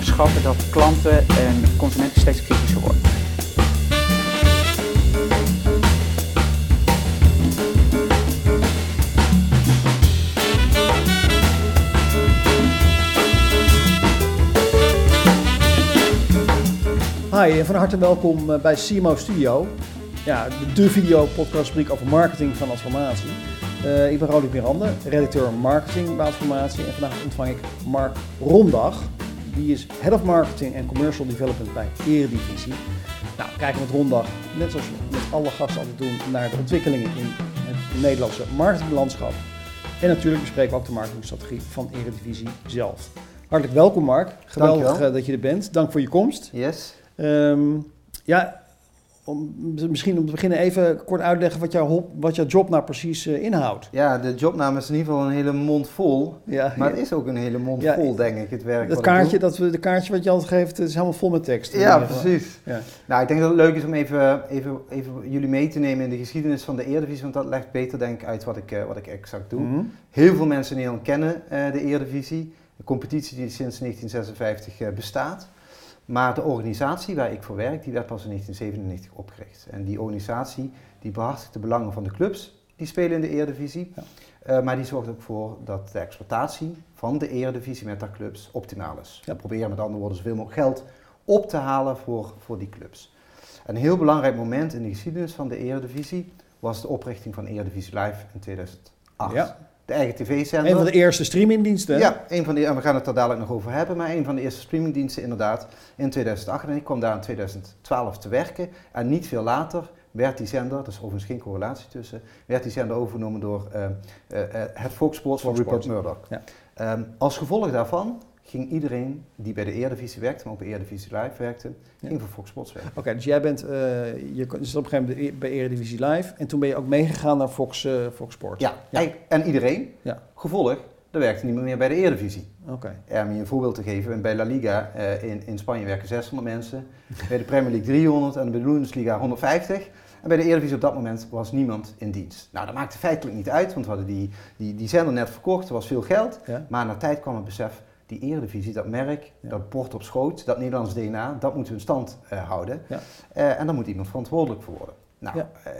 onderschatten dat klanten en consumenten steeds kritischer worden. Hi en van harte welkom eh, bij CMO Studio. Ja, de video podcastbriek over marketing van Adformatie. Uh, ik ben Roderick Miranda, redacteur marketing bij Adformatie. En vandaag ontvang ik Mark Rondag. Die is Head of Marketing en Commercial Development bij Eredivisie. Nou, kijken we met Rondag, net zoals we met alle gasten altijd doen, naar de ontwikkelingen in het Nederlandse marketinglandschap. En natuurlijk bespreken we ook de marketingstrategie van Eredivisie zelf. Hartelijk welkom Mark, geweldig uh, dat je er bent. Dank voor je komst. Yes. Um, ja, om, misschien om te beginnen even kort uitleggen wat jouw, wat jouw job nou precies uh, inhoudt. Ja, de jobnaam is in ieder geval een hele mond vol. Ja, maar het is ook een hele mond ja, vol, denk ik, het werk. Dat kaartje, dat we, de kaartje wat je altijd geeft, is helemaal vol met tekst. Ja, precies. Ja. Nou, ik denk dat het leuk is om even, even, even jullie mee te nemen in de geschiedenis van de Eredivisie, want dat legt beter, denk ik, uit wat ik, uh, wat ik exact doe. Mm -hmm. Heel veel mensen in Nederland kennen uh, de Eredivisie, een competitie die sinds 1956 bestaat. Maar de organisatie waar ik voor werk, die werd pas in 1997 opgericht. En die organisatie die behartigt de belangen van de clubs die spelen in de Eredivisie. Ja. Uh, maar die zorgt ook voor dat de exploitatie van de Eredivisie met haar clubs optimaal is. Ja. We proberen met andere woorden zoveel mogelijk geld op te halen voor, voor die clubs. Een heel belangrijk moment in de geschiedenis van de Eredivisie was de oprichting van Eredivisie Live in 2008. Ja de eigen tv-zender. Een van de eerste streamingdiensten. Ja, een van die, en we gaan het er dadelijk nog over hebben, maar een van de eerste streamingdiensten inderdaad in 2008. En ik kwam daar in 2012 te werken en niet veel later werd die zender, er is overigens geen correlatie tussen, werd die zender overgenomen door uh, uh, het Fox Sports van Rupert Murdoch. Ja. Um, als gevolg daarvan ging iedereen die bij de Eredivisie werkte, maar ook bij Eredivisie Live werkte, ging voor Fox Sports werken. Oké, dus jij bent, uh, je zat op een gegeven moment bij Eredivisie Live en toen ben je ook meegegaan naar Fox, uh, Fox Sports. Ja, ja. en iedereen. Ja. Gevolg, er werkte niemand meer bij de Eredivisie. Oké. Okay. Om je een voorbeeld te geven, bij La Liga uh, in, in Spanje werken 600 mensen, bij de Premier League 300 en bij de Bundesliga 150. En bij de Eredivisie op dat moment was niemand in dienst. Nou, dat maakte feitelijk niet uit, want we hadden die, die, die zender net verkocht, er was veel geld. Ja. Maar na tijd kwam het besef, die eredivisie, dat merk, dat bord op schoot, dat Nederlands DNA, dat moeten we in stand uh, houden. Ja. Uh, en daar moet iemand verantwoordelijk voor worden. Nou, ja. uh,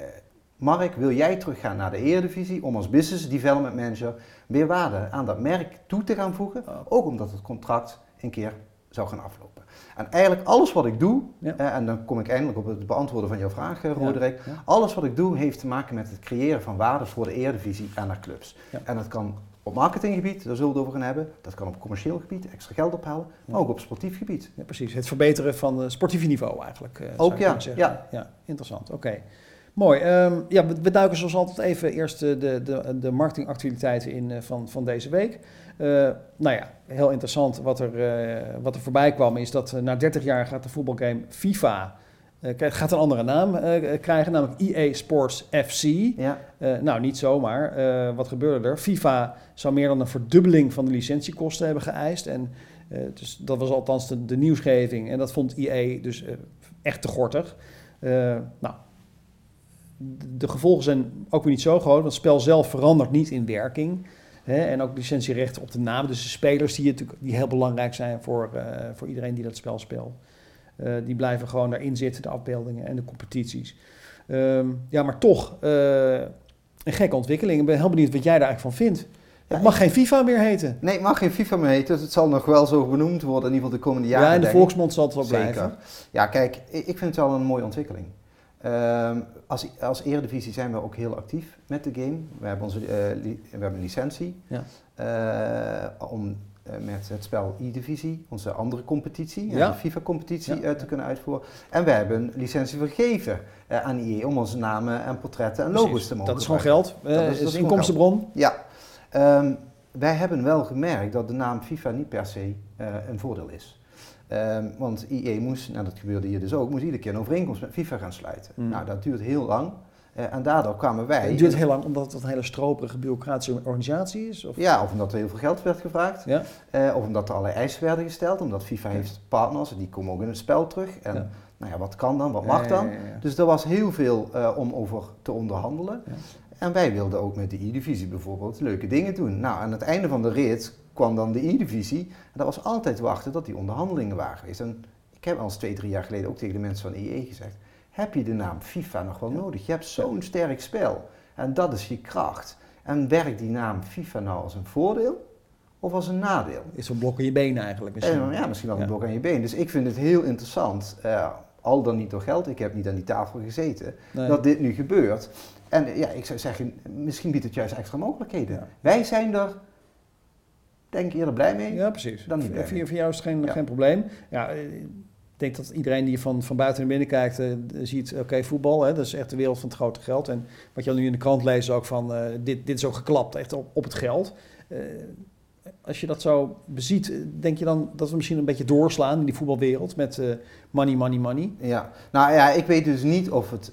Mark, wil jij teruggaan naar de eredivisie om als business development manager weer waarde aan dat merk toe te gaan voegen? Oh. Ook omdat het contract een keer zou gaan aflopen. En eigenlijk alles wat ik doe, en dan kom ik eindelijk op het beantwoorden van jouw vraag, Roderick. Alles wat ik doe heeft te maken met het creëren van waarde voor de eredivisie en naar clubs. En dat kan op marketinggebied, daar zullen we het over gaan hebben. Dat kan op commercieel gebied, extra geld ophalen, maar ook op sportief gebied. Ja, precies. Het verbeteren van het sportieve niveau eigenlijk. Uh, ook ja, ja. Ja, interessant. Oké. Mooi. Um, ja, we, duiken zoals altijd even eerst de, de, de marketingactiviteiten in uh, van, van deze week. Uh, nou ja, heel interessant wat er, wat er voorbij kwam is dat na 30 jaar gaat de voetbalgame FIFA uh, gaat een andere naam uh, krijgen, namelijk EA Sports FC. Ja. Nou, niet zomaar. wat gebeurde er? FIFA zou meer dan een verdubbeling van de licentiekosten hebben geëist. En dus dat was althans de, de, nieuwsgeving. En dat vond EA dus echt te gortig. nou, de gevolgen zijn ook weer niet zo groot, want het spel zelf verandert niet in werking. Hè, en ook licentierechten op de naam. Dus de spelers die, die heel belangrijk zijn voor, voor iedereen die dat spel speelt. Uh, die blijven gewoon daarin zitten, de afbeeldingen en de competities. Um, ja, maar toch uh, een gekke ontwikkeling. Ik ben heel benieuwd wat jij daar eigenlijk van vindt. Ja, het mag geen FIFA meer heten. Nee, het mag geen FIFA meer heten. Dus het zal nog wel zo benoemd worden, in ieder geval de komende jaren. Ja, in de volksmond zal het wel Zeker. blijven. Ja, kijk, ik vind het wel een mooie ontwikkeling. Um, als, als Eredivisie zijn we ook heel actief met de game. We hebben, onze, uh, li we hebben een licentie ja. uh, om met het spel E-Divisie, onze andere competitie, ja. de FIFA-competitie, ja. te kunnen uitvoeren. En we hebben een licentie vergeven aan IE om onze namen en portretten en logos te mogen Dat is gewoon geld, dat is, dat is inkomstenbron. Ja. Um, wij hebben wel gemerkt dat de naam FIFA niet per se een voordeel is. Um, want IE moest, nou dat gebeurde hier dus ook, moest iedere keer een overeenkomst met FIFA gaan sluiten. Mm. Nou, dat duurt heel lang. Uh, en daardoor kwamen wij... Het duurt heel lang omdat het een hele stroperige bureaucratische organisatie is? Of? Ja, of omdat er heel veel geld werd gevraagd. Ja. Uh, of omdat er allerlei eisen werden gesteld. Omdat FIFA ja. heeft partners en die komen ook in het spel terug. En ja. nou ja, wat kan dan, wat mag dan? Dus er was heel veel uh, om over te onderhandelen. En wij wilden ook met de E-divisie bijvoorbeeld leuke dingen doen. Nou, aan het einde van de rit kwam dan de E-divisie. En dat was altijd wachten dat die onderhandelingen waren geweest. En ik heb al eens twee, drie jaar geleden ook tegen de mensen van EE gezegd, heb je de naam FIFA nog wel nodig? Je hebt zo'n sterk spel. En dat is je kracht. En werkt die naam FIFA nou als een voordeel of als een nadeel? Is een blok in je been eigenlijk misschien? ja, misschien wel een blok aan je been. Dus ik vind het heel interessant, uh, al dan niet door geld, ik heb niet aan die tafel gezeten, dat dit nu gebeurt. En ja, ik zou zeggen, misschien biedt het juist extra mogelijkheden. Wij zijn er, denk ik, eerder blij mee. Ja, precies. Dan niet voor, voor jou is het geen, geen probleem. Ja, eh, denk dat iedereen die van, van buiten naar binnen kijkt, uh, ziet, oké, voetbal, hè, dat is echt de wereld van het grote geld. En wat je al nu in de krant leest ook van, uh, dit, dit is ook geklapt, echt op, op het geld. Uh, als je dat zo beziet, denk je dan dat we misschien een beetje doorslaan in die voetbalwereld met money, money, money? Ja, nou ja, ik weet dus niet of het,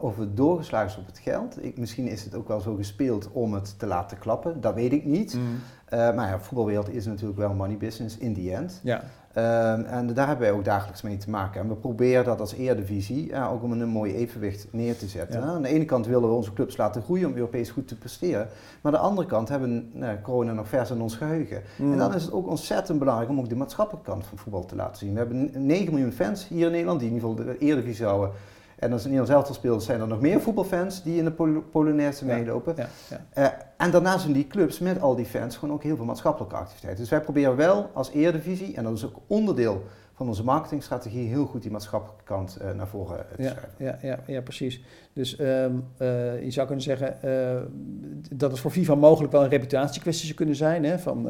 of het doorgeslagen is op het geld. Ik, misschien is het ook wel zo gespeeld om het te laten klappen, dat weet ik niet. Mm. maar ja, voetbalwereld is natuurlijk wel money business in the end. Ja. Ehm, en daar hebben wij ook dagelijks mee te maken. En we proberen dat als Eredivisie ja, ook om een mooi evenwicht neer te zetten. Aan de ene kant willen we onze clubs laten groeien om Europees goed te presteren. Maar aan de andere kant hebben we corona nog vers in ons geheugen. En dan is het ook ontzettend belangrijk om ook de maatschappelijke kant van voetbal te laten zien. We hebben 9 miljoen fans hier in Nederland die in ieder geval de Eredivisie houden. En als Nederland zelf speelt, zijn er nog meer voetbalfans die in de Pol Polonaise meelopen. Ja, ja, uh, en daarnaast zijn die clubs met al die fans gewoon ook heel veel maatschappelijke activiteiten. Dus wij proberen wel als Eredivisie, en dat is ook onderdeel van onze marketingstrategie, heel goed die maatschappelijke kant uh, naar voren te schuiven. Ja, ja, ja, precies. Dus um, uh, je zou kunnen zeggen dat het voor FIFA mogelijk wel een reputatiekwestie zou kunnen zijn. Hè, van,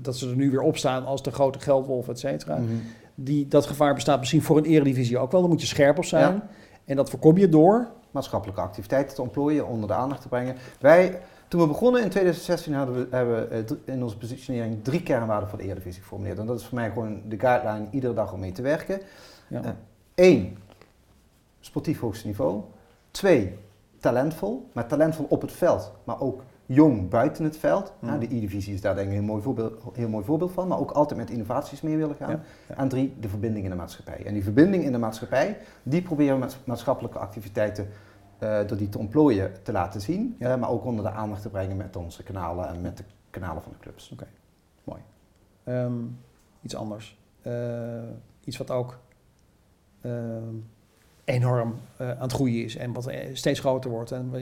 dat ze er nu weer opstaan als de grote geldwolf, et cetera. Mm -hmm. Die, dat gevaar bestaat misschien voor een eredivisie ook wel. Dan moet je scherp op zijn. Ja. En dat voorkom je door? Maatschappelijke activiteiten te ontplooien, onder de aandacht te brengen. Wij, toen we begonnen in 2016, hadden we, hebben we eh, in onze positionering drie kernwaarden voor de Eredivisie geformuleerd. En dat is voor mij gewoon de guideline iedere dag om mee te werken. Eén, uh, sportief hoogste niveau. Twee, talentvol. Maar talentvol op het veld, maar ook jong buiten het veld. Mm. de E-divisie is daar denk ik een mooi voorbeeld, heel mooi voorbeeld van, maar ook altijd met innovaties mee willen gaan. En drie, de verbinding in de maatschappij. En die verbinding in de maatschappij, die proberen we met maatschappelijke activiteiten uh, door die te ontplooien te laten zien, uh, maar ook onder de aandacht te brengen met onze kanalen en met de kanalen van de clubs. Oké, mooi. Um, iets anders. Uh, iets wat ook ehm, enorm uh, aan het groeien is en wat eh, steeds groter wordt. En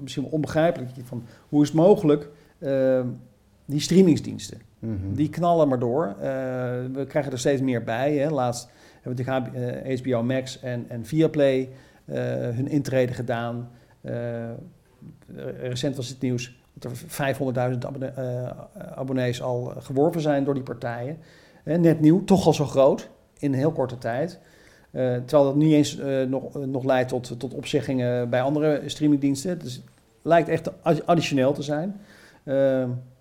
misschien wel onbegrijpelijk van hoe is het mogelijk, uh, die streamingsdiensten, mm -hmm. die knallen maar door. Uh, we krijgen er steeds meer bij. Hè. Laatst hebben we de HBO Max en, en Viaplay hun intrede gedaan. recent was het nieuws dat er 500.000 abonne abonnees al geworven zijn door die partijen. net nieuw, toch al zo groot in een heel korte tijd. Uh, terwijl dat niet eens uh, nog, uh, nog leidt tot, tot opzeggingen bij andere streamingdiensten. Dus het lijkt echt additioneel te zijn.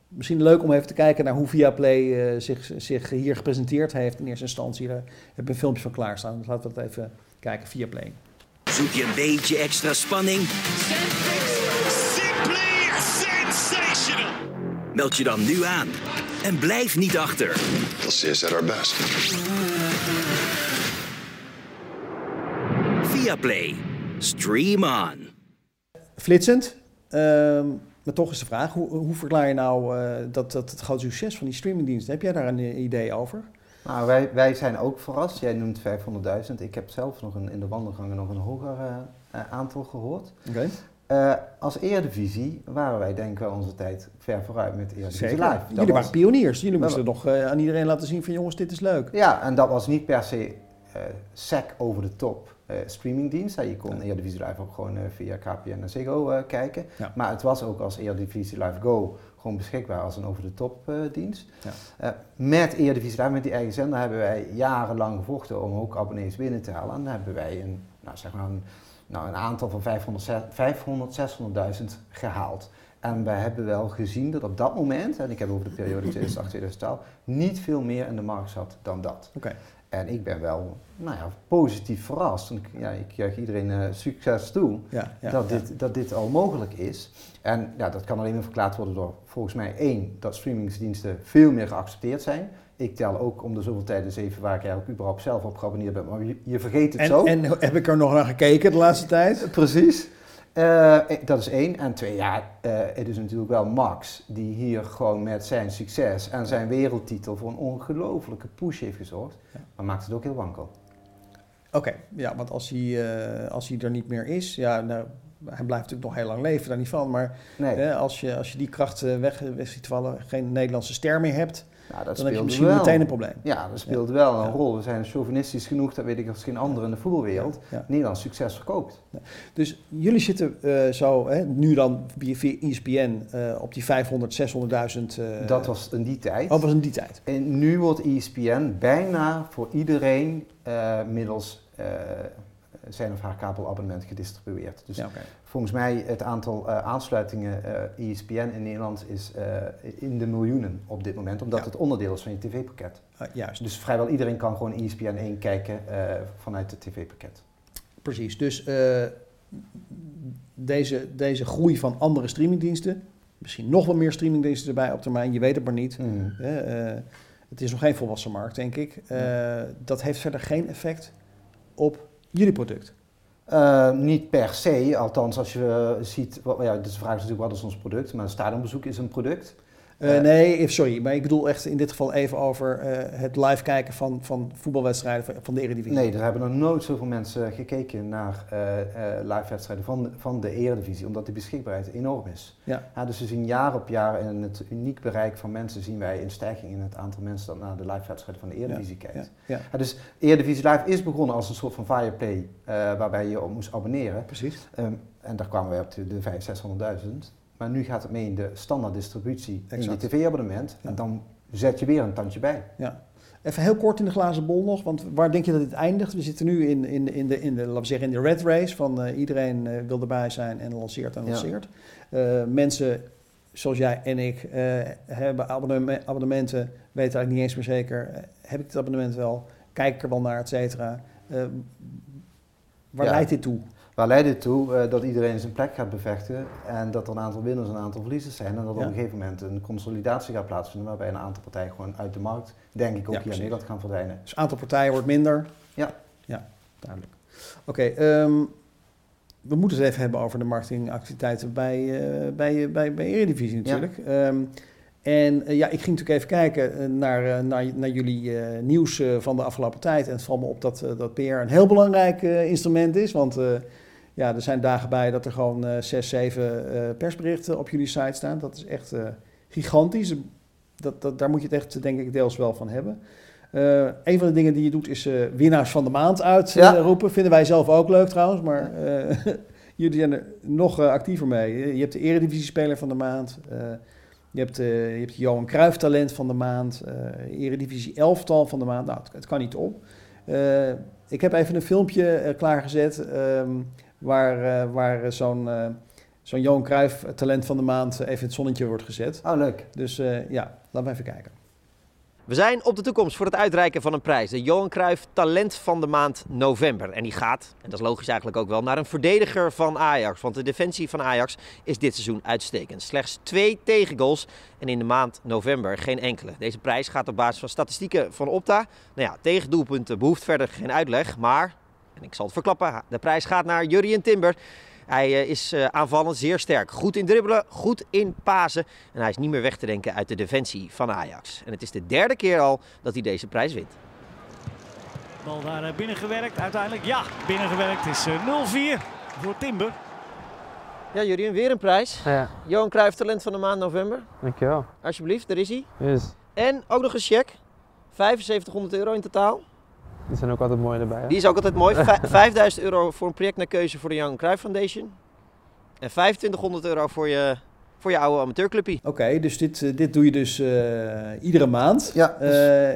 misschien leuk om even te kijken naar hoe Viaplay zich, zich hier gepresenteerd heeft in eerste instantie. Daar heb ik een filmpje van klaarstaan. Dus laten we dat even kijken, Viaplay. Zoek je een beetje extra spanning? Simply sensational! Meld je dan nu aan en blijf niet achter. We'll see us at our best. Play. Stream on. Flitsend. Uh, maar toch is de vraag, hoe, hoe verklaar je nou uh, dat, dat het grote succes van die streamingdiensten? Heb jij daar een idee over? Nou, wij, wij zijn ook verrast. Jij noemt 500.000. Ik heb zelf nog een, in de wandelgangen nog een hoger uh, aantal gehoord. Oké. Okay. als Eredivisie waren wij denk ik wel onze tijd ver vooruit met Eredivisie Zeker. Live. Dat Jullie waren pioniers. Jullie moesten nog aan iedereen laten zien van jongens, dit is leuk. Ja, en dat was niet per se sec over de top uh, streamingdienst. je kon. Eredivisie Live ook gewoon uh, via KPN en Ziggo uh, kijken. Maar het was ook als Eredivisie Live Go gewoon beschikbaar als een over-de-top dienst. Ja. met Eredivisie Live, met die eigen zender, hebben wij jarenlang gevochten om ook abonnees binnen te halen. En dan hebben wij een, nou, zeg maar een, nou, een aantal van 500, 500 600.000 gehaald. En wij hebben wel gezien dat op dat moment, en ik heb over de periode 2008-2012, niet veel meer in de markt zat dan dat. Okay. En ik ben wel nou ja, positief verrast. En ja, ik juich iedereen uh, succes toe ja, ja, dat, dit, dat dit al mogelijk is. En ja, dat kan alleen maar verklaard worden door volgens mij één, dat streamingsdiensten veel meer geaccepteerd zijn. Ik tel ook om de zoveel tijd eens even waar ik eigenlijk überhaupt zelf op geabonneerd ben. Maar je, je vergeet het en, zo. En heb ik er nog naar gekeken de laatste tijd? Precies. Uh, dat is één. En twee, ja, uh, het is natuurlijk wel Max die hier gewoon met zijn succes en zijn wereldtitel voor een ongelofelijke push heeft gezorgd. Ja. Maar maakt het ook heel wankel. Oké, ja, want als hij, uh, als hij er niet meer is, ja, nou, hij blijft natuurlijk nog heel lang leven, daar niet van. Maar nee. als, je, als je die kracht weg, weg ziet vallen, geen Nederlandse ster meer hebt, nou, dat dan heb je misschien wel. meteen een probleem. Ja, dat speelt wel een rol. We zijn chauvinistisch genoeg, dat weet ik als geen ander in de voetbalwereld. Nederland succes verkoopt. Dus jullie zitten uh, zo, hè, nu dan via ESPN, uh, op die 500, 600.000... Uh, dat was in die tijd. Oh, was in die tijd. En nu wordt ESPN bijna voor iedereen uh, middels zijn of haar kabelabonnement gedistribueerd. Dus volgens mij het aantal uh, aansluitingen uh, eh, ESPN in Nederland is uh, in de miljoenen op dit moment, omdat het onderdeel is van je tv-pakket. Ah, juist. Dus vrijwel iedereen kan gewoon ESPN 1 kijken vanuit het tv-pakket. Precies, dus deze, deze groei van andere streamingdiensten, misschien nog wel meer streamingdiensten erbij op termijn, je weet het maar niet. Mm. het is nog geen volwassen markt, denk ik. Dat heeft verder geen effect op jullie product? Uh, niet per se, althans als je ziet, ja, de vraag is natuurlijk wat is ons product, maar een stadionbezoek is een product. Uh, nee, sorry, maar ik bedoel echt in dit geval even over uh, het live kijken van, van voetbalwedstrijden van, van de Eredivisie. Nee, er hebben nog nooit zoveel mensen gekeken naar uh, live wedstrijden van de, van de Eredivisie, omdat die beschikbaarheid enorm is. Ja. ja. dus we zien jaar op jaar in het uniek bereik van mensen zien wij een stijging in het aantal mensen dat naar de live wedstrijden van de Eredivisie kijkt. Ja. Ja. ja. dus Eredivisie Live is begonnen als een soort van Fireplay waarbij je op moest abonneren. Precies. Um, en daar kwamen we op de, de 500, 600.000. Maar nu gaat het mee in de standaard distributie in je tv-abonnement. En dan zet je weer een tandje bij. Ja. Even heel kort in de glazen bol nog, want waar denk je dat dit eindigt? We zitten nu in, in, in, de, in, de, laten we zeggen, in de red race van uh, iedereen uh, wil erbij zijn en lanceert en lanceert. Ja. Uh, mensen zoals jij en ik hebben abonnementen, weten eigenlijk niet eens meer zeker, heb ik het abonnement wel, kijk ik er wel naar, et cetera. waar ja. leidt dit toe? Waar leidt dit toe? Uh, dat iedereen zijn plek gaat bevechten en dat er een aantal winnaars en een aantal verliezers zijn. En dat op een gegeven moment een consolidatie gaat plaatsvinden waarbij een aantal partijen gewoon uit de markt, denk ik, ook ja, hier in Nederland gaan verdwijnen. Dus een aantal partijen wordt minder? Ja. Ja, duidelijk. Oké, okay, um, we moeten het even hebben over de marketingactiviteiten bij, uh, bij, bij, bij Eredivisie natuurlijk. Ja. Um, en uh, ja, ik ging natuurlijk even kijken naar, naar, naar jullie nieuws van de afgelopen tijd. En het valt me op dat, dat PR een heel belangrijk instrument is. Want ja, er zijn dagen bij dat er gewoon uh, zes, zeven uh, persberichten op jullie site staan. Dat is echt uh, gigantisch. Dat, dat, daar moet je het echt, denk ik, deels wel van hebben. een van de dingen die je doet is winnaars van de maand uitroepen. Ja. Vinden wij zelf ook leuk trouwens, maar jullie zijn er nog actiever mee. Je hebt de Eredivisie-speler van de maand. je hebt, je hebt Johan Cruijff talent van de maand. Eredivisie elftal van de maand. Nou, het, het kan niet op. ik heb even een filmpje klaargezet... Um, waar, uh, waar zo'n uh, zo'n Johan Cruijff talent van de maand even in het zonnetje wordt gezet. Oh, leuk. Dus uh, ja, laten we even kijken. We zijn op de toekomst voor het uitreiken van een prijs. De Johan Cruijff Talent van de maand november. En die gaat, en dat is logisch eigenlijk ook wel, naar een verdediger van Ajax. Want de defensie van Ajax is dit seizoen uitstekend. Slechts twee tegengoals en in de maand november geen enkele. Deze prijs gaat op basis van statistieken van Opta. Nou ja, tegendoelpunten behoeft verder geen uitleg, maar en ik zal het verklappen, de prijs gaat naar Jurien Timber. Hij eh, is eh, aanvallend zeer sterk. Goed in dribbelen, goed in pasen. En hij is niet meer weg te denken uit de defensie van Ajax. En het is de derde keer al dat hij deze prijs wint. Bal daar eh, binnengewerkt. Uiteindelijk ja, binnengewerkt is 0-4 voor Timber. Ja, Jurien, weer een prijs. Ja. Johan Cruijff Talent van de maand november. Dankjewel. Alsjeblieft, daar is hij. Yes. En ook nog een cheque. 7500 euro in totaal. Die zijn ook altijd mooi erbij. Hè? Die is ook altijd mooi. 5000 euro voor een project naar keuze voor de Young Cruijff Foundation. En 2500 euro voor je, voor je oude amateurclubje. Oké, dus dit, eh, dit doe je dus uh, iedere maand. Ja. Uh,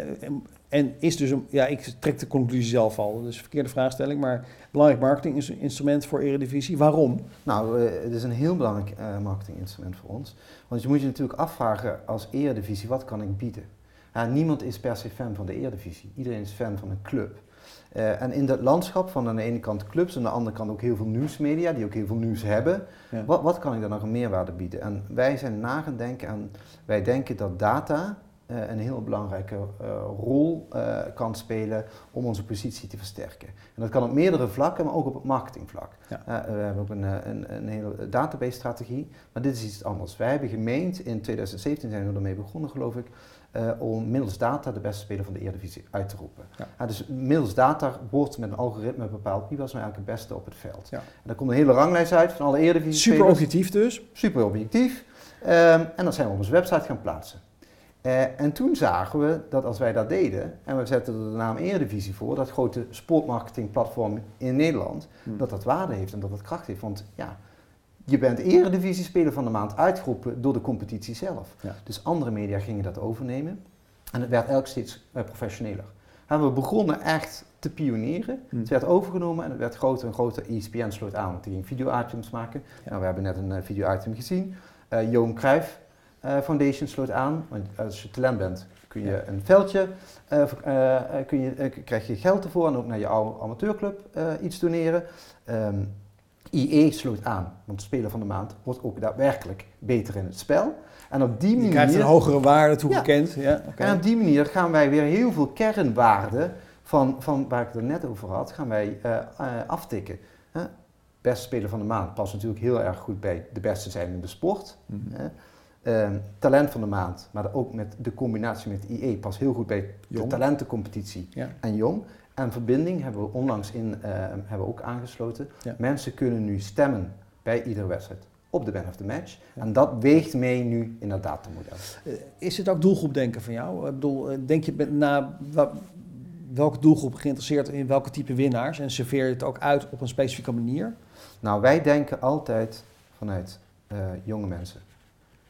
en is dus, een, ja, ik trek de conclusie zelf al, dus verkeerde vraagstelling, maar belangrijk marketinginstrument voor Eredivisie. Waarom? Nou, uh, het is een heel belangrijk uh, marketinginstrument voor ons. Want je moet je natuurlijk afvragen als Eredivisie, wat kan ik bieden? Niemand is per se fan van de Eredivisie. Iedereen is fan van een club. Uh, en in dat landschap van aan de ene kant clubs en aan de andere kant ook heel veel nieuwsmedia die ook heel veel nieuws hebben. Wat, wat kan ik dan nog een meerwaarde bieden? En wij zijn na gaan denken en wij denken dat data een heel belangrijke uh, rol uh, kan spelen om onze positie te versterken. En dat kan op meerdere vlakken, maar ook op het marketingvlak. Ja. we hebben ook een, een, een hele database-strategie, maar dit is iets anders. Wij hebben gemeend, in 2017 zijn we ermee begonnen geloof ik, om middels data de beste speler van de Eredivisie uit te roepen. Ja. dus middels data wordt met een algoritme bepaald wie was nou eigenlijk het beste op het veld. Ja. En daar komt een hele ranglijst uit van alle Eredivisie Super objectief dus. Super objectief. Um, en dat zijn we op onze website gaan plaatsen. Uh, en toen zagen we dat als wij dat deden, en we zetten er de naam Eredivisie voor, dat grote sportmarketingplatform in Nederland, hmm. dat dat waarde heeft en dat dat kracht heeft. Want ja, je bent Eredivisie speler van de maand uitgeroepen door de competitie zelf. Dus andere media gingen dat overnemen en het werd elk steeds uh, professioneler. En we begonnen echt te pionieren. Hmm. Het werd overgenomen en het werd groter en groter. ESPN sloot aan, want die ging video-items maken. Nou, we hebben net een uh, video-item gezien. Johan Cruijff Foundation sloot aan. Want als je talent bent, kun je een veldje, uh, kun je, krijg je geld ervoor en ook naar je amateurclub iets doneren. Um, IE sloot aan, want speler van de maand wordt ook daadwerkelijk beter in het spel. En op die manier... Je krijgt een hogere waarde toegekend. Ja. ja En op die manier gaan wij weer heel veel kernwaarden van, van waar ik het net over had, gaan wij aftikken. Beste speler van de maand past natuurlijk heel erg goed bij de beste zijn in de sport. Mm Ehm, talent van de maand, maar ook met de combinatie met IE past heel goed bij de talentencompetitie en Jong. En verbinding hebben we onlangs in, uh, hebben we ook aangesloten. Mensen kunnen nu stemmen bij iedere wedstrijd op de man of the match. En dat weegt mee nu in dat datamodel. Uh, is het ook doelgroepdenken van jou? Ik bedoel, eh, denk je na welke doelgroep geïnteresseerd in welke type winnaars en serveer je het ook uit op een specifieke manier? Nou, wij denken altijd vanuit uh, jonge mensen.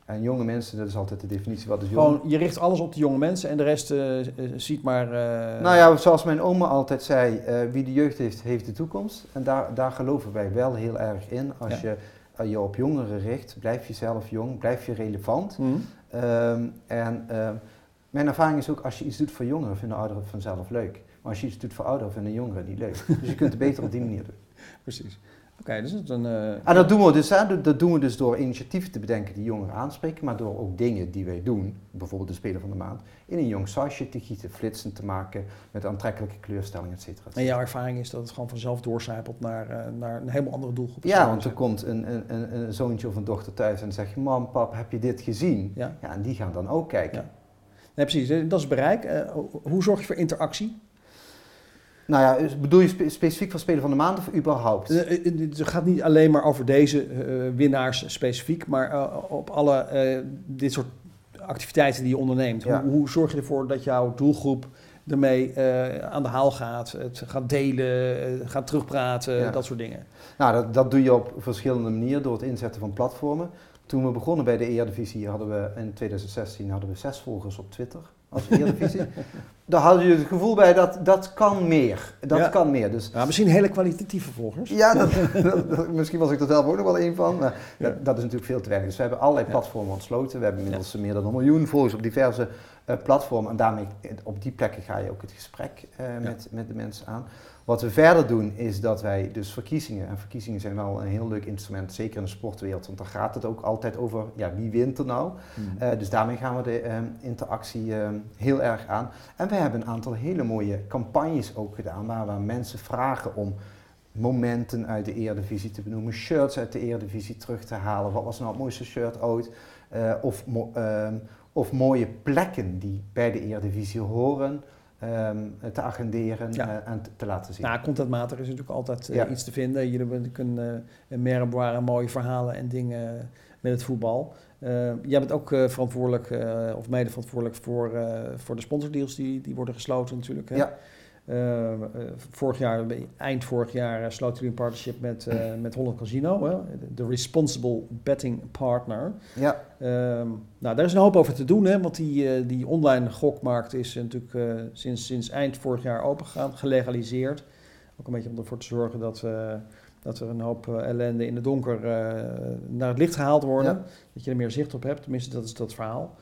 En jonge mensen, dat is altijd de definitie. Wat is jong? Gewoon, je richt alles op de jonge mensen en de rest uh, ziet maar... Uh... Nou ja, zoals mijn oma altijd zei, uh, wie de jeugd heeft, heeft de toekomst. En daar, daar geloven wij wel heel erg in. Als je je op jongeren richt, blijf je zelf jong, blijf je relevant. Mm. Um, en ehm, mijn ervaring is ook, als je iets doet voor jongeren, vinden ouderen vanzelf leuk. Maar als je iets doet voor ouderen, vinden jongeren niet leuk. dus je kunt het beter op die manier doen. Precies. Oké, dus het een. Uh, en dat doen, we dus, hè, dat doen we dus door initiatieven te bedenken die jongeren aanspreken, maar door ook dingen die wij doen, bijvoorbeeld de Speler van de Maand, in een jong sausje te gieten, flitsen te maken met aantrekkelijke kleurstellingen, et cetera. En jouw ervaring is dat het gewoon vanzelf doorcijpelt naar, uh, naar een helemaal andere doelgroep? Ja, want er komt een, een, een, een, zoontje of een dochter thuis en zegt je, mam, pap, heb je dit gezien? Ja. ja en die gaan dan ook kijken. Ja. Nee, precies, dat is bereik. Uh, hoe zorg je voor interactie? Nou ja, bedoel je specifiek van Speler van de Maand of überhaupt? Eh, eh, het gaat niet alleen maar over deze uh, winnaars specifiek, maar uh, op alle uh, dit soort activiteiten die je onderneemt. Ja. Hoe, hoe, zorg je ervoor dat jouw doelgroep ermee aan de haal gaat, het gaat delen, gaat terugpraten, ja. dat soort dingen? Nou, dat, dat doe je op verschillende manieren door het inzetten van platformen. Toen we begonnen bij de Eredivisie hadden we in 2016 hadden we zes volgers op Twitter als Eredivisie. Daar hadden je het gevoel bij dat dat kan meer. Dat kan meer. Dus, ja, misschien hele kwalitatieve volgers. Ja, dat, misschien was ik er zelf ook nog wel een van. Maar dat, is natuurlijk veel te weinig. Dus we hebben allerlei platformen ontsloten. We hebben inmiddels meer dan een miljoen volgers op diverse uh, platformen. En daarmee, op die plekken ga je ook het gesprek uh, met, met de mensen aan. Wat we verder doen is dat wij dus verkiezingen, en verkiezingen zijn wel een heel leuk instrument, zeker in de sportwereld, want daar gaat het ook altijd over, ja, wie wint er nou? Mm. Uh, dus daarmee gaan we de uh, interactie uh, heel erg aan. En we hebben een aantal hele mooie campagnes ook gedaan, waar we mensen vragen om momenten uit de Eredivisie te benoemen, shirts uit de Eredivisie terug te halen. Wat was nou het mooiste shirt ooit? of, mo ehm, of mooie plekken die bij de Eredivisie horen. Um, te agenderen ja. uh, en te, te, laten zien. Nou, contentmatig is natuurlijk altijd uh, ja. iets te vinden. Jullie kunnen uh, merkbare mooie verhalen en dingen met het voetbal. jij bent ook verantwoordelijk, of mede verantwoordelijk voor, voor de sponsordeals die, die worden gesloten natuurlijk. Hè? Ja. Uh, vorig jaar, eind vorig jaar, uh, sloot u een partnership met, uh, met Holland Casino, hè? de Responsible Betting Partner. Ja. Ehm, nou, daar is een hoop over te doen, hè? want die, die online gokmarkt is natuurlijk sinds, sinds eind vorig jaar opengegaan, gelegaliseerd. Ook een beetje om ervoor te zorgen dat, dat er een hoop ellende in het donker naar het licht gehaald worden. Dat je er meer zicht op hebt, tenminste dat is dat verhaal.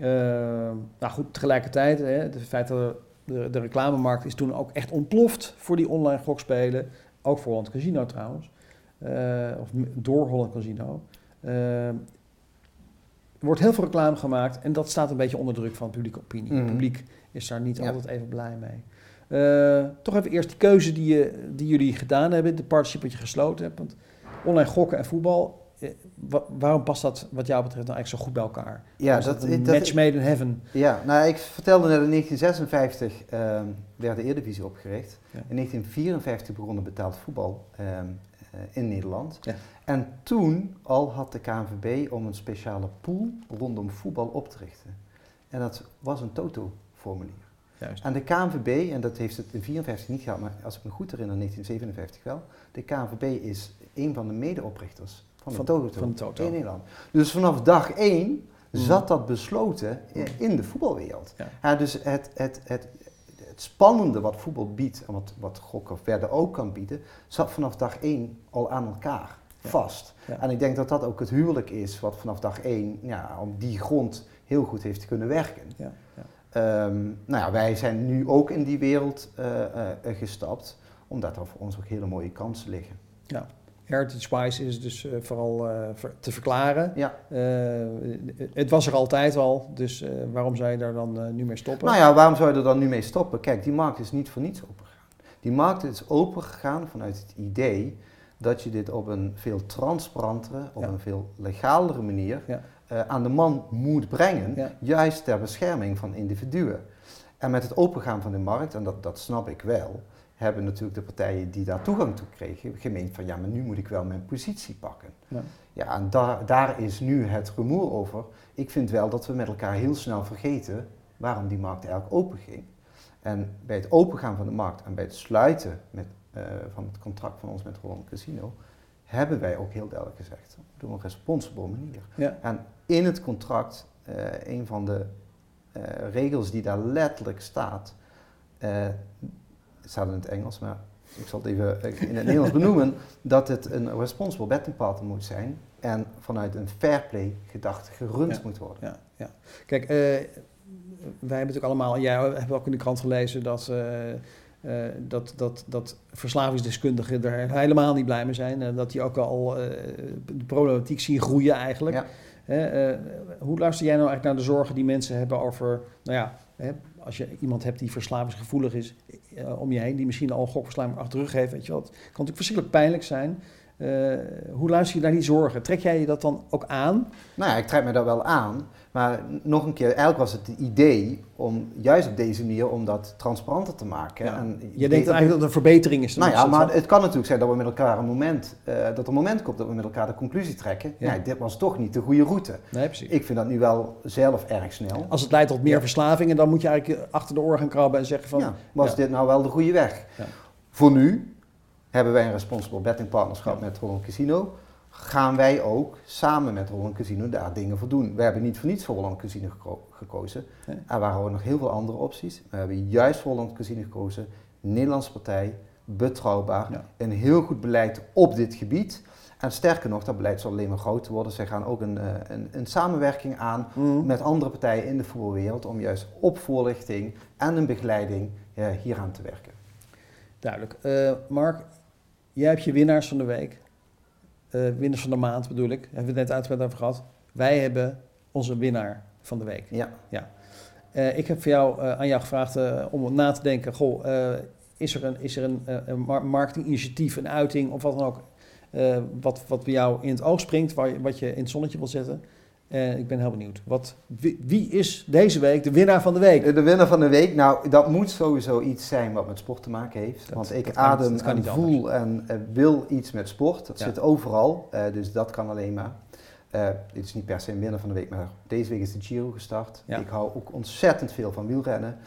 Ehm, nou goed, tegelijkertijd, hè, het feit dat er de, de reclamemarkt is toen ook echt ontploft voor die online gokspelen. Ook voor Holland Casino trouwens. Uh, of door Holland Casino. Uh, er wordt heel veel reclame gemaakt en dat staat een beetje onder druk van publieke opinie. Het mhm. publiek is daar niet altijd even blij mee. Uh, toch even eerst die keuze die, je, die jullie gedaan hebben, de partnership wat je gesloten hebt. Want online gokken en voetbal, eh, waarom past dat wat jou betreft nou eigenlijk zo goed bij elkaar? Ja, dat, een match made in heaven. Ja, nou ik vertelde net in 1956 uh, werd de Eredivisie opgericht. In 1954 begon betaald voetbal ehm, eh, in Nederland. Ja. En toen al had de KNVB om een speciale pool rondom voetbal op te richten. En dat was een toto-formulier. Juist. En de KNVB, en dat heeft het in 1954 niet gehad, maar als ik me goed herinner, in 1957 wel. De KNVB is een van de medeoprichters van, Toto, van de Toto in Nederland. Dus vanaf dag één zat dat besloten in de voetbalwereld. Ja. dus het, het, het, het spannende wat voetbal biedt en wat, wat gokken verder ook kan bieden, zat vanaf dag één al aan elkaar vast. En ik denk dat dat ook het huwelijk is wat vanaf dag één ja, op die grond heel goed heeft kunnen werken. Ja. Ehm, nou ja, wij zijn nu ook in die wereld uh, uh, gestapt, omdat er voor ons ook hele mooie kansen liggen. Ja. Heritage Wise is dus uh, vooral te verklaren. Ja. het was er altijd al, dus waarom zou je daar dan nu mee stoppen? Nou ja, waarom zou je er dan nu mee stoppen? Kijk, die markt is niet voor niets opengegaan. Die markt is opengegaan vanuit het idee dat je dit op een veel transparantere, op een veel legalere manier ja. uh, aan de man moet brengen, juist ter bescherming van individuen. En met het opengaan van de markt, en dat, dat snap ik wel, hebben natuurlijk de partijen die daar toegang toe kregen gemeend van ja, maar nu moet ik wel mijn positie pakken. Ja, ja en daar, daar is nu het rumoer over. Ik vind wel dat we met elkaar heel snel vergeten waarom die markt eigenlijk open ging. En bij het opengaan van de markt en bij het sluiten met eh, van het contract van ons met Holland Casino, hebben wij ook heel duidelijk gezegd, op een responsible manier. Ja. En in het contract, uh, een van de uh, regels die daar letterlijk staat, het staat in het Engels, maar ik zal het even in het Nederlands benoemen, dat het een responsible betting partner moet zijn en vanuit een fair play gedachte gerund moet worden. Ja, ja. Kijk, wij hebben natuurlijk allemaal, jij hebt ook in de krant gelezen dat uh, dat, dat, dat verslavingsdeskundigen er helemaal niet blij mee zijn. En dat die ook al de problematiek zien groeien eigenlijk. Ja. hoe luister jij nou eigenlijk naar de zorgen die mensen hebben over, nou ja, als je iemand hebt die verslavingsgevoelig is om je heen, die misschien al gokverslaving achter de rug heeft, weet je wat, het kan natuurlijk verschrikkelijk pijnlijk zijn. Hoe luister je naar die zorgen? Trek jij je dat dan ook aan? Nou ja, ik trek me dat wel aan. Maar nog een keer, eigenlijk was het het idee om juist op deze manier om dat transparanter te maken. En je denkt eigenlijk dat het een verbetering is? Nou ja, maar het kan natuurlijk zijn dat we met elkaar een moment, uh, dat er een moment komt dat we met elkaar de conclusie trekken. Ja. Nee, dit was toch niet de goede route. Nee, precies. Ik vind dat nu wel zelf erg snel. Als het leidt tot meer verslavingen, dan moet je eigenlijk achter de oren gaan krabben en zeggen van... Ja, was dit nou wel de goede weg? Voor nu hebben wij een responsible betting partnerschap met Holland Casino gaan wij ook samen met Holland Casino daar dingen voor doen. We hebben niet voor niets voor Holland Casino gekozen. Er waren ook nog heel veel andere opties. We hebben juist voor Holland Casino gekozen. Nederlandse partij, betrouwbaar, een heel goed beleid op dit gebied. En sterker nog, dat beleid zal alleen maar groter worden. Zij gaan ook een, eh, een, een samenwerking aan mhm. met andere partijen in de voetbalwereld om juist op voorlichting en een begeleiding hieraan te werken. Duidelijk. Uh, Mark, jij hebt je winnaars van de week uh, winnaars van de maand bedoel ik, hebben we het net uitgebreid over gehad. Wij hebben onze winnaar van de week. Ja. ja. Uh, ik heb voor jou, uh, aan jou gevraagd om na te denken, goh, is er een, is er een, een marketinginitiatief, een uiting of wat dan ook, wat, wat bij jou in het oog springt, waar, wat je in het zonnetje wil zetten? Uh, ik ben heel benieuwd. Wat, wie, is deze week de winnaar van de week? De winnaar van de week? Nou, dat moet sowieso iets zijn wat met sport te maken heeft. want ik adem en voel en uh, wil iets met sport. Dat zit overal, uh, dus dat kan alleen maar. dit is niet per se een winnaar van de week, maar deze week is de Giro gestart. Ja. Ik hou ook ontzettend veel van wielrennen.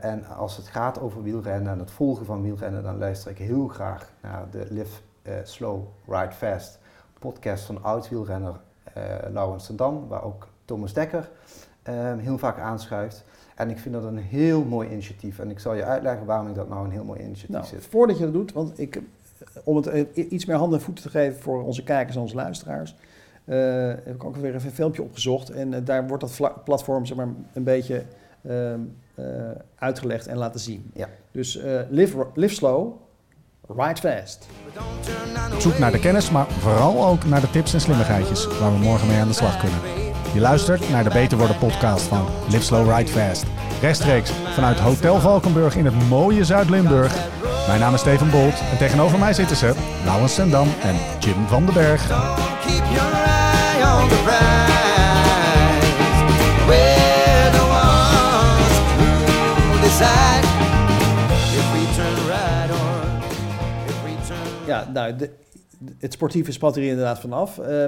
en als het gaat over wielrennen en het volgen van wielrennen, dan luister ik heel graag naar de Live Slow, Ride Fast podcast van oud-wielrenner uh, Laurens Dam, waar ook Thomas Dekker ehm, heel vaak aanschuift. En ik vind dat een heel mooi initiatief. En ik zal je uitleggen waarom ik dat nou een heel mooi initiatief nou, vind. Voordat je dat doet, want ik, om het eh, iets meer handen en voeten te geven voor onze kijkers en onze luisteraars, uh, heb ik ook weer even een filmpje opgezocht. En daar wordt dat platform zeg maar, een beetje ehm, uitgelegd en laten zien. Ja. Dus live, live slow, Ride Fast. Zoek naar de kennis, maar vooral ook naar de tips en slimmigheidjes waar we morgen mee aan de slag kunnen. Je luistert naar de Beter Worden podcast van Live Slow Ride Fast. Rechtstreeks vanuit Hotel Valkenburg in het mooie Zuid-Limburg. Mijn naam is Steven Bolt en tegenover mij zitten ze Laurens Sendam en Jim van den Berg. Nou, de, het sportieve spat er inderdaad vanaf. Uh,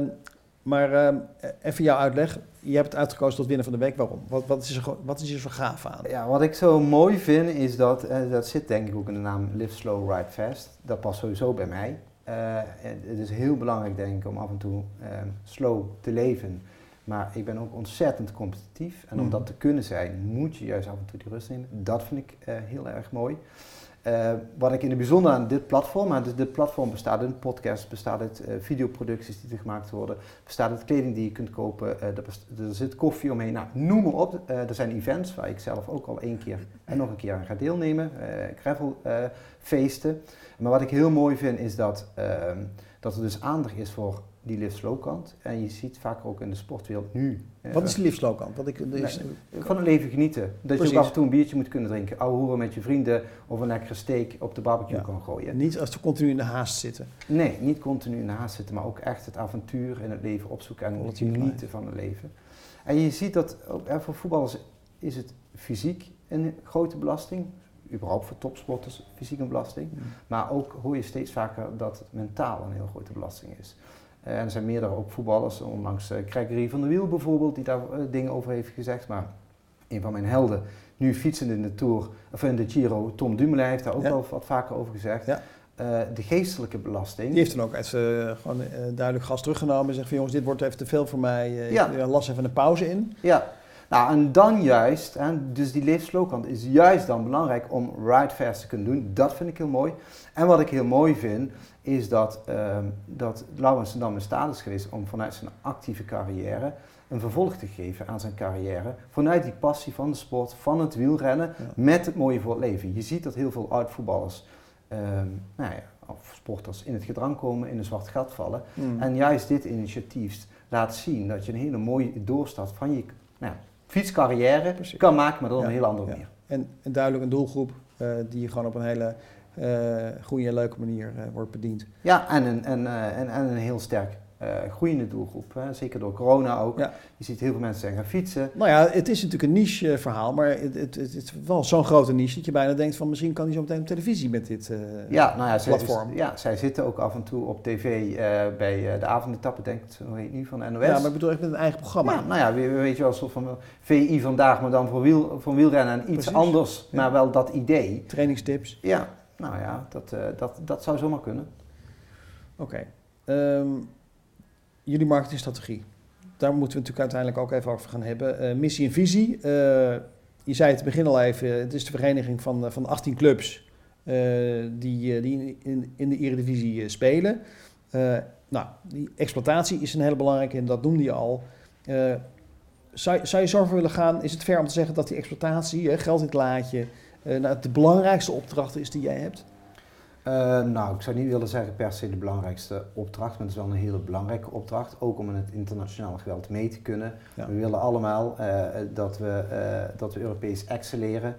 maar uh, even jouw uitleg. Je hebt het uitgekozen tot winnaar van de week. Waarom? Wat, wat, is, er, wat is er zo gaaf aan? Ja, wat ik zo mooi vind is dat, uh, dat zit denk ik ook in de naam Live Slow, Ride Fast. Dat past sowieso bij mij. Uh, het is heel belangrijk denk ik om af en toe ehm, slow te leven. Maar ik ben ook ontzettend competitief. En om mm. dat te kunnen zijn, moet je juist af en toe die rust nemen. Dat vind ik heel erg mooi. Uh, wat ik in het bijzonder aan dit platform, maar dus dit platform bestaat uit podcast, bestaat uit uh, videoproducties die er gemaakt worden, bestaat uit kleding die je kunt kopen, uh, er, er, zit koffie omheen, nou, noem maar op. er zijn events waar ik zelf ook al één keer en nog een keer aan ga deelnemen, gravelfeesten. maar wat ik heel mooi vind is dat, ehm, dat er dus aandacht is voor die live slow kant. En je ziet vaak ook in de sportwereld nu. Wat is die live slow kant? Wat ik, van het leven genieten. Dat je ook af en toe een biertje moet kunnen drinken. Ouwe hoeren met je vrienden of een lekkere steak op de barbecue kan gooien. Niet als we continu in de haast zitten. Nee, niet continu in de haast zitten, maar ook echt het avontuur in het leven opzoeken en het genieten van het leven. En je ziet dat ook voor voetballers is het fysiek een grote belasting überhaupt voor topsporters fysiek een belasting. Maar ook hoor je steeds vaker dat het mentaal een heel grote belasting is. Eh, en er zijn meerdere ook voetballers, onlangs uh, Gregory van der Wiel bijvoorbeeld, die daar uh, dingen over heeft gezegd. Maar een van mijn helden, nu fietsend in de Tour, of in de Giro, Tom Dumoulin heeft daar ook wel wat vaker over gezegd. Ja. de geestelijke belasting. Die heeft dan ook gewoon duidelijk gas teruggenomen en zegt van jongens, dit wordt even te veel voor mij. ja. Ik las even een pauze in. Ja, nou, en dan juist, hè, dus die leefslowkant is juist dan belangrijk om ride fast te kunnen doen. Dat vind ik heel mooi. En wat ik heel mooi vind, is dat, uh, dat Laurens dan in staat is geweest om vanuit zijn actieve carrière een vervolg te geven aan zijn carrière. Vanuit die passie van de sport, van het wielrennen, met het mooie voor het leven. Je ziet dat heel veel oud-voetballers, ehm, nou ja, of sporters in het gedrang komen, in een zwart gat vallen. Mm. En juist dit initiatief laat zien dat je een hele mooie doorstart van je nou, fietscarrière kan maken, maar dan op een hele andere manier. En, en, duidelijk een doelgroep uh, die je gewoon op een hele uh, goede en leuke manier uh, wordt bediend. Ja, en een, en, en, en een heel sterk groeiende doelgroep. Hè? Zeker door corona ook. Je ziet heel veel mensen zijn gaan fietsen. Nou ja, het is natuurlijk een niche verhaal, maar het, het, het, is wel zo'n grote niche dat je bijna denkt van misschien kan hij zo meteen op televisie met dit uh, ja, nou ja, platform. Zij, ja, zij zitten ook af en toe op tv bij de avondetappe, denk ik, hoe heet nu, van NOS. Ja, maar ik bedoel echt met een eigen programma. Ja, nou ja, weet, je wel, een soort van VI vandaag, maar dan voor, wiel, voor wielrennen en iets Precies. anders, maar wel dat idee. Trainingstips. Ja, nou ja, dat, dat, dat zou zomaar kunnen. Oké. Okay. Um, ehm, jullie marketingstrategie. Daar moeten we natuurlijk uiteindelijk ook even over gaan hebben. Uh, missie en visie. Uh, je zei het begin al even, het is de vereniging van, van 18 clubs die, die in, in de Eredivisie spelen. nou, die exploitatie is een hele belangrijke en dat noemde je al. zou, zou je zo voor willen gaan, is het ver om te zeggen dat die exploitatie, geld in het laadje, nou, de belangrijkste opdracht is die jij hebt? Uh, nou, ik zou niet willen zeggen per se de belangrijkste opdracht, maar het is wel een hele belangrijke opdracht. Ook om in het internationale geweld mee te kunnen. We willen allemaal uh, dat, we, uh, dat we Europees excelleren.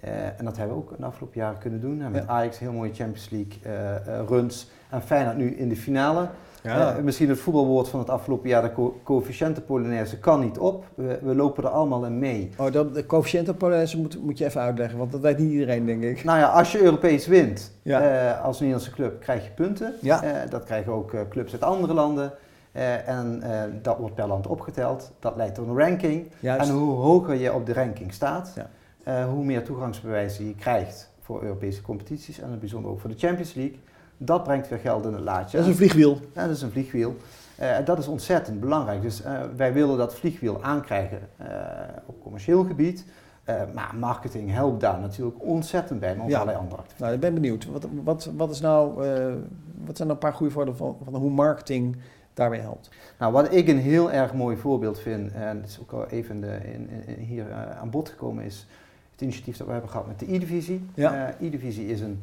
en dat hebben we ook de afgelopen jaren kunnen doen. met ja. Ajax heel mooie Champions League runs. En Feyenoord nu in de finale. Ja. Uh, misschien het voetbalwoord van het afgelopen jaar, de co coëfficiënte Polonaise, kan niet op. We, we, lopen er allemaal in mee. Oh, dat, de coëfficiënte Polonaise moet, moet je even uitleggen, want dat weet niet iedereen, denk ik. Nou ja, als je Europees wint uh, als Nederlandse club, krijg je punten. Ja. Uh, dat krijgen ook clubs uit andere landen. en dat wordt per land opgeteld. Dat leidt tot een ranking. Juist. En hoe hoger je op de ranking staat, ja. hoe meer toegangsbewijzen je krijgt voor Europese competities. En in het bijzonder ook voor de Champions League. Dat brengt weer geld in het laadje. Dat is een vliegwiel. Ja, dat is een vliegwiel. Uh, dat is ontzettend belangrijk. Dus uh, wij willen dat vliegwiel aankrijgen uh, op commercieel gebied. maar marketing helpt daar natuurlijk ontzettend bij, maar ook ja. allerlei andere activiteiten. Nou, ik ben benieuwd. Wat, wat, wat, is nou, wat zijn nou een paar goede voorbeelden van, van hoe marketing daarbij helpt? Nou, wat ik een heel erg mooi voorbeeld vind, en dat is ook al even de, in, in, hier aan bod gekomen, is het initiatief dat we hebben gehad met de E-divisie. Ja. E-divisie is een een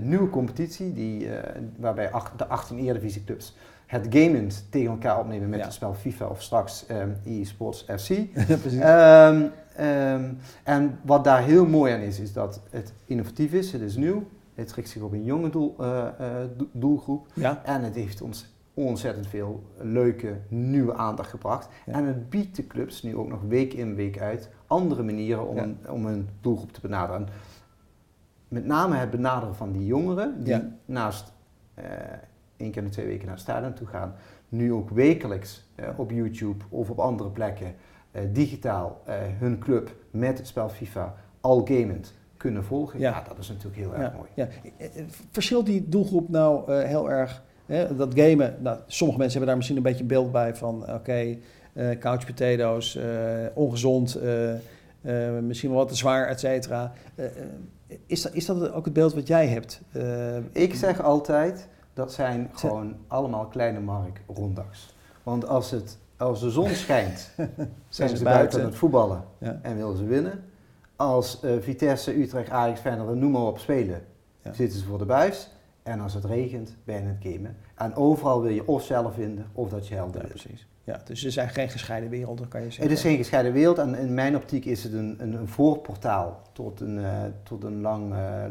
nieuwe competitie die, waarbij de 18 Eredivisieclubs het gamend tegen elkaar opnemen met het spel FIFA of straks um, eSports FC. um, um, en wat daar heel mooi aan is, is dat het innovatief is, het is nieuw, het richt zich op een jonge doel, uh, uh, doelgroep ja. en het heeft ons ontzettend veel leuke nieuwe aandacht gebracht. En het biedt de clubs nu ook nog week in week uit andere manieren om, om een doelgroep te benaderen. Met name het benaderen van die jongeren, die naast uh, één keer in de twee weken naar het stadion toe gaan, nu ook wekelijks uh, op YouTube of op andere plekken uh, digitaal hun club met het spel FIFA al gamend kunnen volgen. Ja, dat is natuurlijk heel erg mooi. Ja. Verschilt die doelgroep nou heel erg? Hè, dat gamen, nou, sommige mensen hebben daar misschien een beetje beeld bij van oké, okay, couch potatoes, ongezond, misschien wel wat te zwaar, et cetera. Is, dat, is dat ook het beeld wat jij hebt? Ik zeg altijd, dat zijn gewoon allemaal kleine mark rondags. Want als, het, als de zon schijnt, zijn ze buiten aan het voetballen en willen ze winnen. Als uh, Vitesse, Utrecht, Ajax, Feyenoord, noem maar op spelen, zitten ze voor de buis. En als het regent, ben je het gamen. En overal wil je of zelf vinden, of dat je helder ja, precies. Ja, dus er zijn geen gescheiden werelden, kan je zeggen. Het is geen gescheiden wereld en in mijn optiek is het een, een, een voorportaal tot een, uh, tot een lang, uh,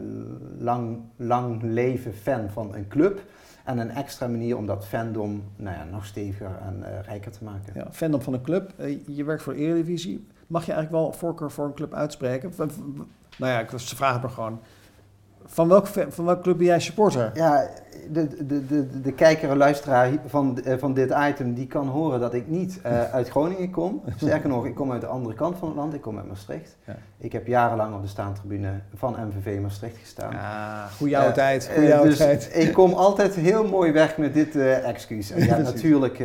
lang, lang leven fan van een club. En een extra manier om dat fandom nou ja, nog steviger en uh, rijker te maken. Ja, fandom van een club. je werkt voor de Eredivisie. Mag je eigenlijk wel voorkeur voor een club uitspreken? Nou ja, ik vraag het gewoon. Van welke, van welke club ben jij supporter? Ja, de, de, de, de kijker en luisteraar van, eh, van dit item, die kan horen dat ik niet uh, uit Groningen kom. Sterker nog, ik kom uit de andere kant van het land, ik kom uit Maastricht. Ja. Ik heb jarenlang op de staantribune van MVV Maastricht gestaan. Ah, goede oude uh, tijd, dus tijd. ik kom altijd heel mooi weg met dit excuus. En je, hebt natuurlijk,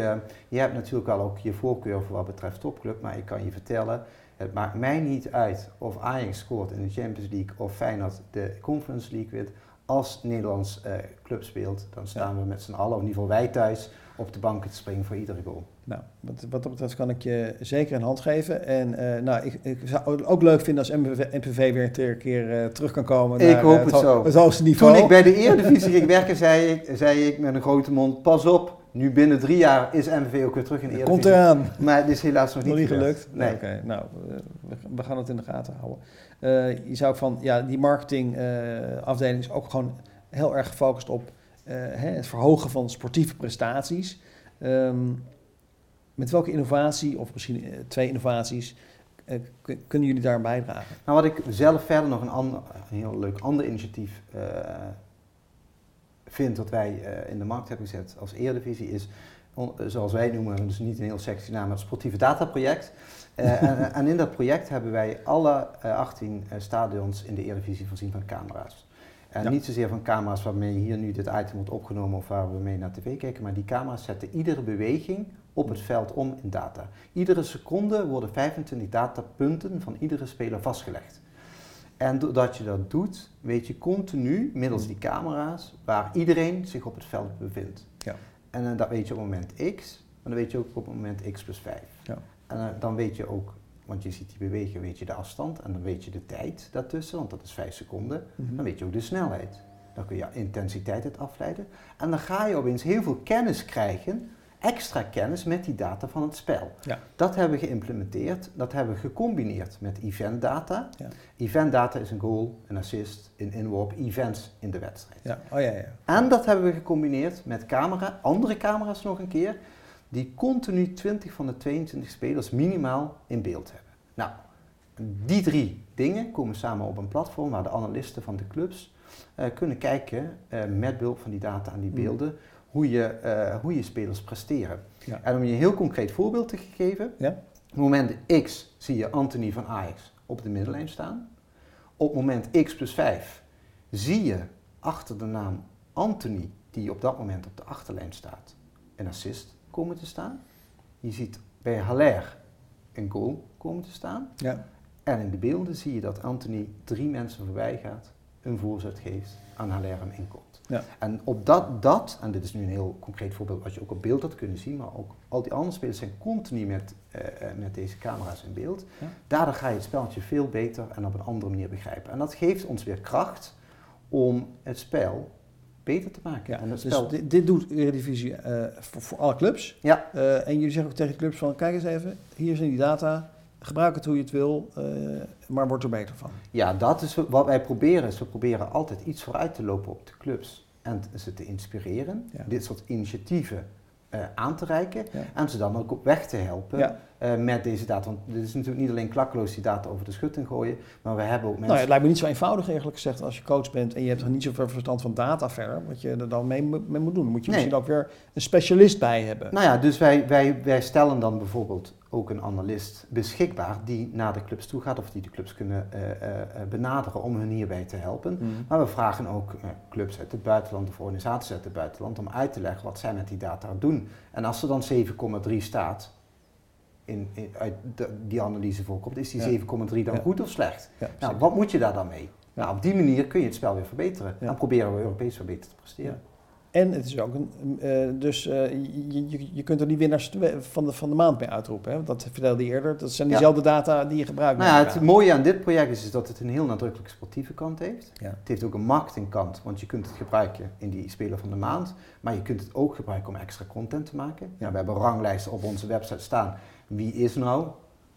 je hebt natuurlijk al ook je voorkeur voor wat betreft topclub, maar ik kan je vertellen, het maakt mij niet uit of Ajax scoort in de Champions League of Feyenoord de Conference League wint. Als Nederlands uh, club speelt, dan staan we met z'n allen, of in ieder geval wij thuis, op de banken te springen voor iedere goal. Nou, wat, wat dat betreft kan ik je zeker een hand geven. En uh, nou, ik, ik, zou het ook leuk vinden als MPV, MPV weer een keer uh, terug kan komen. Ik naar, hoop het, zo. Het hoogste niveau. Toen ik bij de Eredivisie ging werken, zei ik, zei ik met een grote mond, pas op, nu binnen drie jaar is MVV ook weer terug in de Eredivisie. Komt eraan. Maar het is helaas nog niet, nog niet gelukt. Nee. Oké, nou, we, gaan het in de gaten houden. Uh, je zou ook van, ja, die marketingafdeling is ook gewoon heel erg gefocust op uh, hè, het verhogen van sportieve prestaties. Um, met welke innovatie, of misschien twee innovaties, uh, kunnen jullie daar bijdragen? Nou, wat ik zelf verder nog een, ander, een heel leuk ander initiatief vind dat wij in de markt hebben gezet als Eredivisie is, zoals wij noemen, dus niet een heel sexy naam, het sportieve dataproject. en, en, in dat project hebben wij alle 18 stadions in de Eredivisie voorzien van camera's. En niet zozeer van camera's waarmee hier nu dit item wordt opgenomen of waar we mee naar tv kijken, maar die camera's zetten iedere beweging op het veld om in data. Iedere seconde worden 25 datapunten van iedere speler vastgelegd. En doordat je dat doet, weet je continu, middels die camera's, waar iedereen zich op het veld bevindt. Ja. En uh, dat weet je op moment X, maar dan weet je ook op moment X plus 5. Ja. En uh, dan weet je ook want je ziet die bewegen, weet je de afstand en dan weet je de tijd daartussen, want dat is 5 seconden. Mhm. Dan weet je ook de snelheid. Dan kun je intensiteit het afleiden. En dan ga je opeens heel veel kennis krijgen, extra kennis met die data van het spel. Ja. Dat hebben we geïmplementeerd, dat hebben we gecombineerd met event data. Ja. Event data is een goal, een assist, een inworp, events in de wedstrijd. Ja. Oh, ja, ja. En dat hebben we gecombineerd met camera, andere camera's nog een keer die continu 20 van de 22 spelers minimaal in beeld hebben. Nou, die drie dingen komen samen op een platform waar de analisten van de clubs uh, kunnen kijken uh, met behulp van die data en die mm. Hoe je, uh, hoe je spelers presteren. Ja. En om je een heel concreet voorbeeld te geven, ja? op moment X zie je Anthony van Ajax op de middenlijn staan. Op moment X plus 5 zie je achter de naam Anthony, die op dat moment op de achterlijn staat, een assist komen te staan. Je ziet bij Haller een goal komen te staan. Ja. En in de beelden zie je dat Anthony drie mensen voorbij gaat, een voorzet geeft, aan Haller hem inkomt. Ja. En op dat, dat, en dit is nu een heel concreet voorbeeld wat je ook op beeld had kunnen zien, maar ook al die andere spelers zijn continu met, uh, met deze camera's in beeld. Ja. Daardoor ga je het spelletje veel beter en op een andere manier begrijpen. En dat geeft ons weer kracht om het spel beter te maken. Ja, en het dus spel... dit, dit doet Eredivisie uh, voor, voor, alle clubs. Ja. Uh, en jullie zeggen ook tegen de clubs van, kijk eens even, hier zijn die data, gebruik het hoe je het wil, uh, maar word er beter van. Ja, dat is wat wij proberen. Is we proberen altijd iets vooruit te lopen op de clubs en ze te inspireren. Ja. Dit soort initiatieven uh, aan te reiken ja. en ze dan ook op weg te helpen ja. uh, met deze data. Want dit is natuurlijk niet alleen klakkeloos die data over de schutting gooien, maar we hebben ook mensen... Nou, het lijkt me niet zo eenvoudig eigenlijk gezegd als je coach bent en je hebt er niet zoveel verstand van data verder, wat je er dan mee, mee moet doen. Dan moet je nee. misschien ook weer een specialist bij hebben. Nou ja, dus wij, wij, wij stellen dan bijvoorbeeld ook een analist beschikbaar die naar de clubs toe gaat of die de clubs kunnen uh, benaderen om hun hierbij te helpen. Mm. Maar we vragen ook clubs uit het buitenland of organisaties uit het buitenland om uit te leggen wat zij met die data doen. En als er dan 7,3 staat, in, in, uit de, die analyse voorkomt, is die ja. 7,3 dan ja. goed of slecht? Ja, nou, wat moet je daar dan mee? Nou, op die manier kun je het spel weer verbeteren. Dan proberen we Europees weer beter te presteren. En het is ook een, uh, dus uh, je, je, je kunt er niet winnaars van de, van de maand mee uitroepen. Hè? Dat vertelde je eerder. Dat zijn diezelfde ja. data die je gebruikt. Nou ja, het mooie aan dit project is, is dat het een heel nadrukkelijk sportieve kant heeft. Ja. Het heeft ook een marketingkant, want je kunt het gebruiken in die speler van de maand. Maar je kunt het ook gebruiken om extra content te maken. Ja. we hebben ranglijsten op onze website staan. Wie is nou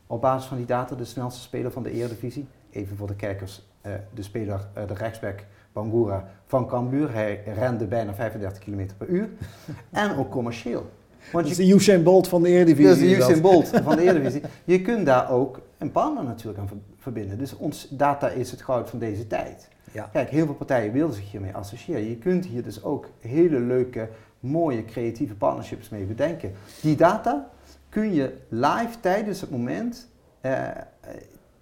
op basis van die data de snelste speler van de Eredivisie? Even voor de kijkers, uh, de speler, de rechtsback Bangura van Cambuur. Hij rende bijna 35 km per uur. en ook commercieel. Want dat is de Usain Bolt van de Eredivisie. Dat is de Usain Bolt van de Eredivisie. Je kunt daar ook een partner natuurlijk aan verbinden. Dus ons data is het goud van deze tijd. Ja. Kijk, heel veel partijen willen zich hiermee associëren. Je kunt hier dus ook hele leuke, mooie, creatieve partnerships mee bedenken. Die data kun je live tijdens het moment uh,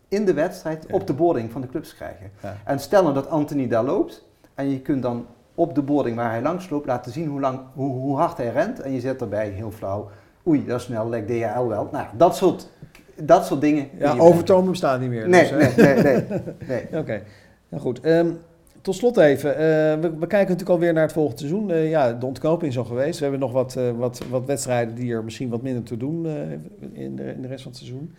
in de wedstrijd op de boarding van de clubs krijgen. En stellen dat Anthony daar loopt en je kunt dan op de boarding waar hij langs loopt laten zien hoe, lang, hoe, hoe hard hij rent en je zet erbij heel flauw, oei dat is snel, lijkt DHL wel. Nou, dat soort, dat soort dingen. Ja, overtonen bestaat niet meer. Nee, dus, nee, nee, nee, nee. Oké, okay. nou goed. Um, tot slot even, uh, we, we, kijken natuurlijk alweer naar het volgende seizoen. Uh, ja, de ontknoping is al geweest. We hebben nog wat, uh, wat, wat wedstrijden die er misschien wat minder te doen in de, in de rest van het seizoen.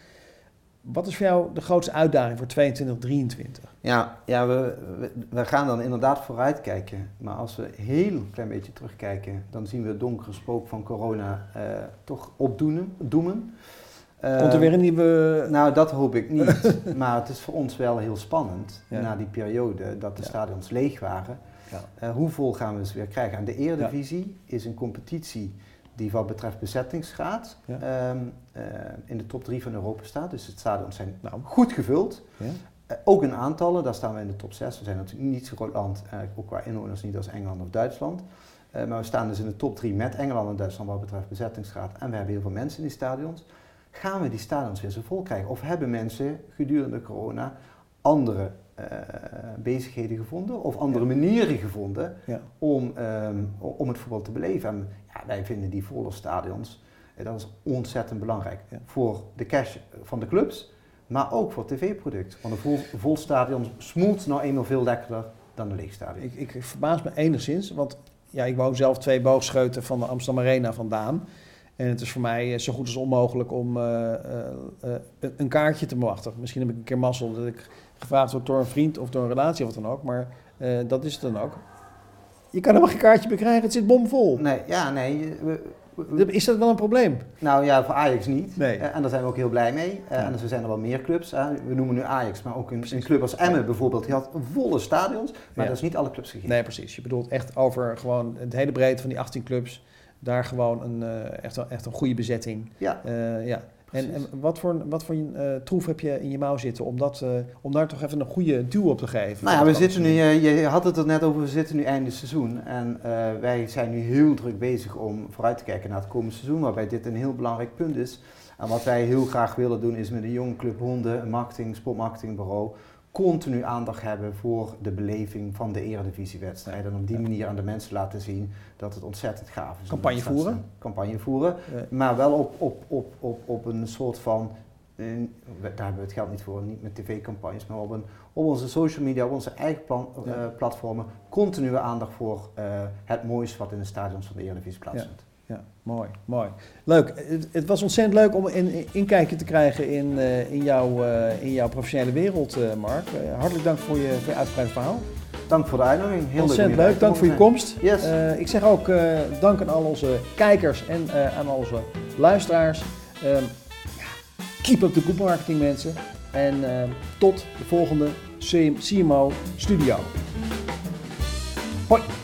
Wat is voor jou de grootste uitdaging voor 2023? Ja, ja we, we, we, gaan dan inderdaad vooruit kijken. Maar als we een heel klein beetje terugkijken, dan zien we het donkere spook van corona uh, toch opdoemen. Doemen. Uh, Komt er weer een nieuwe... Nou, dat hoop ik niet. maar het is voor ons wel heel spannend, ja. na die periode dat de ja. stadions leeg waren. Ja. Uh, hoe vol gaan we ze weer krijgen? En de Eredivisie is een competitie die wat betreft bezettingsgraad ja. um, uh, in de top 3 van Europa staat. Dus het stadions zijn nou, goed gevuld. Ja. Uh, ook in aantallen, daar staan we in de top 6. We zijn natuurlijk niet zo groot land, uh, ook qua inwoners niet als Engeland of Duitsland. maar we staan dus in de top 3 met Engeland en Duitsland wat betreft bezettingsgraad. En we hebben heel veel mensen in die stadions. Gaan we die stadions weer zo vol krijgen? Of hebben mensen gedurende corona andere bezigheden gevonden of andere ja. manieren gevonden ja. om, um, om het voetbal te beleven. En ja, wij vinden die volle stadions, eh, dat is ontzettend belangrijk voor de cash van de clubs, maar ook voor het tv-product. Want een vol, vol stadion smoelt nou eenmaal veel lekkerder dan een leeg stadion. Ik, ik verbaas me enigszins, want ja, ik woon zelf twee boogscheuten van de Amsterdam Arena vandaan. En het is voor mij zo goed als onmogelijk om uh, uh, uh, een kaartje te wachten. Misschien heb ik een keer mazzel dat ik gevraagd wordt door een vriend of door een relatie of wat dan ook. Maar uh, dat is het dan ook. Je kan helemaal geen kaartje bekrijgen, het zit bomvol. Nee, ja, nee. We, we, is dat wel een probleem? Nou ja, voor Ajax niet. Nee. Uh, en daar zijn we ook heel blij mee. Uh, ja. En er zijn er wel meer clubs. We noemen nu Ajax, maar ook een, een club als Emmen bijvoorbeeld. Die had volle stadions, maar ja. dat is niet alle clubs gegeven. Nee, precies. Je bedoelt echt over gewoon het hele breedte van die 18 clubs. Daar gewoon een, echt, een, echt een goede bezetting. Ja. ja. En, en, wat voor, wat voor uh, troef heb je in je mouw zitten om, dat, uh, om daar toch even een goede duw op te geven? Nou ja, we zitten nu, je, je, had het er net over, we zitten nu einde seizoen. En uh, wij zijn nu heel druk bezig om vooruit te kijken naar het komende seizoen, waarbij dit een heel belangrijk punt is. En wat wij heel graag willen doen is met een jonge club honden, een marketing, sportmarketingbureau, continu aandacht hebben voor de beleving van de eredivisiewedstrijden. En op die manier aan de mensen laten zien dat het ontzettend gaaf is. Campagne voeren? Campagne voeren, ja. maar wel op, op, op, op, op een soort van, eh, daar hebben we het geld niet voor, niet met tv-campagnes, maar op, een, op onze social media, op onze eigen plan, ja. uh, platformen, continue aandacht voor uh, het mooiste wat in de stadions van de Eredivisie plaatsvindt. Ja, mooi, mooi. Leuk. Het, het, was ontzettend leuk om een inkijkje te krijgen in, uh, in, jouw, uh, in jouw professionele wereld, uh, Mark. hartelijk dank voor je, voor je uitgebreide verhaal. dank voor de uitnodiging. Heel Ontzettend leuk, leuk. dank voor je komst. Yes. ik zeg ook dank aan al onze kijkers en aan al onze luisteraars. Ehm, keep up the good marketing mensen. En tot de volgende CMO Studio. Hoi!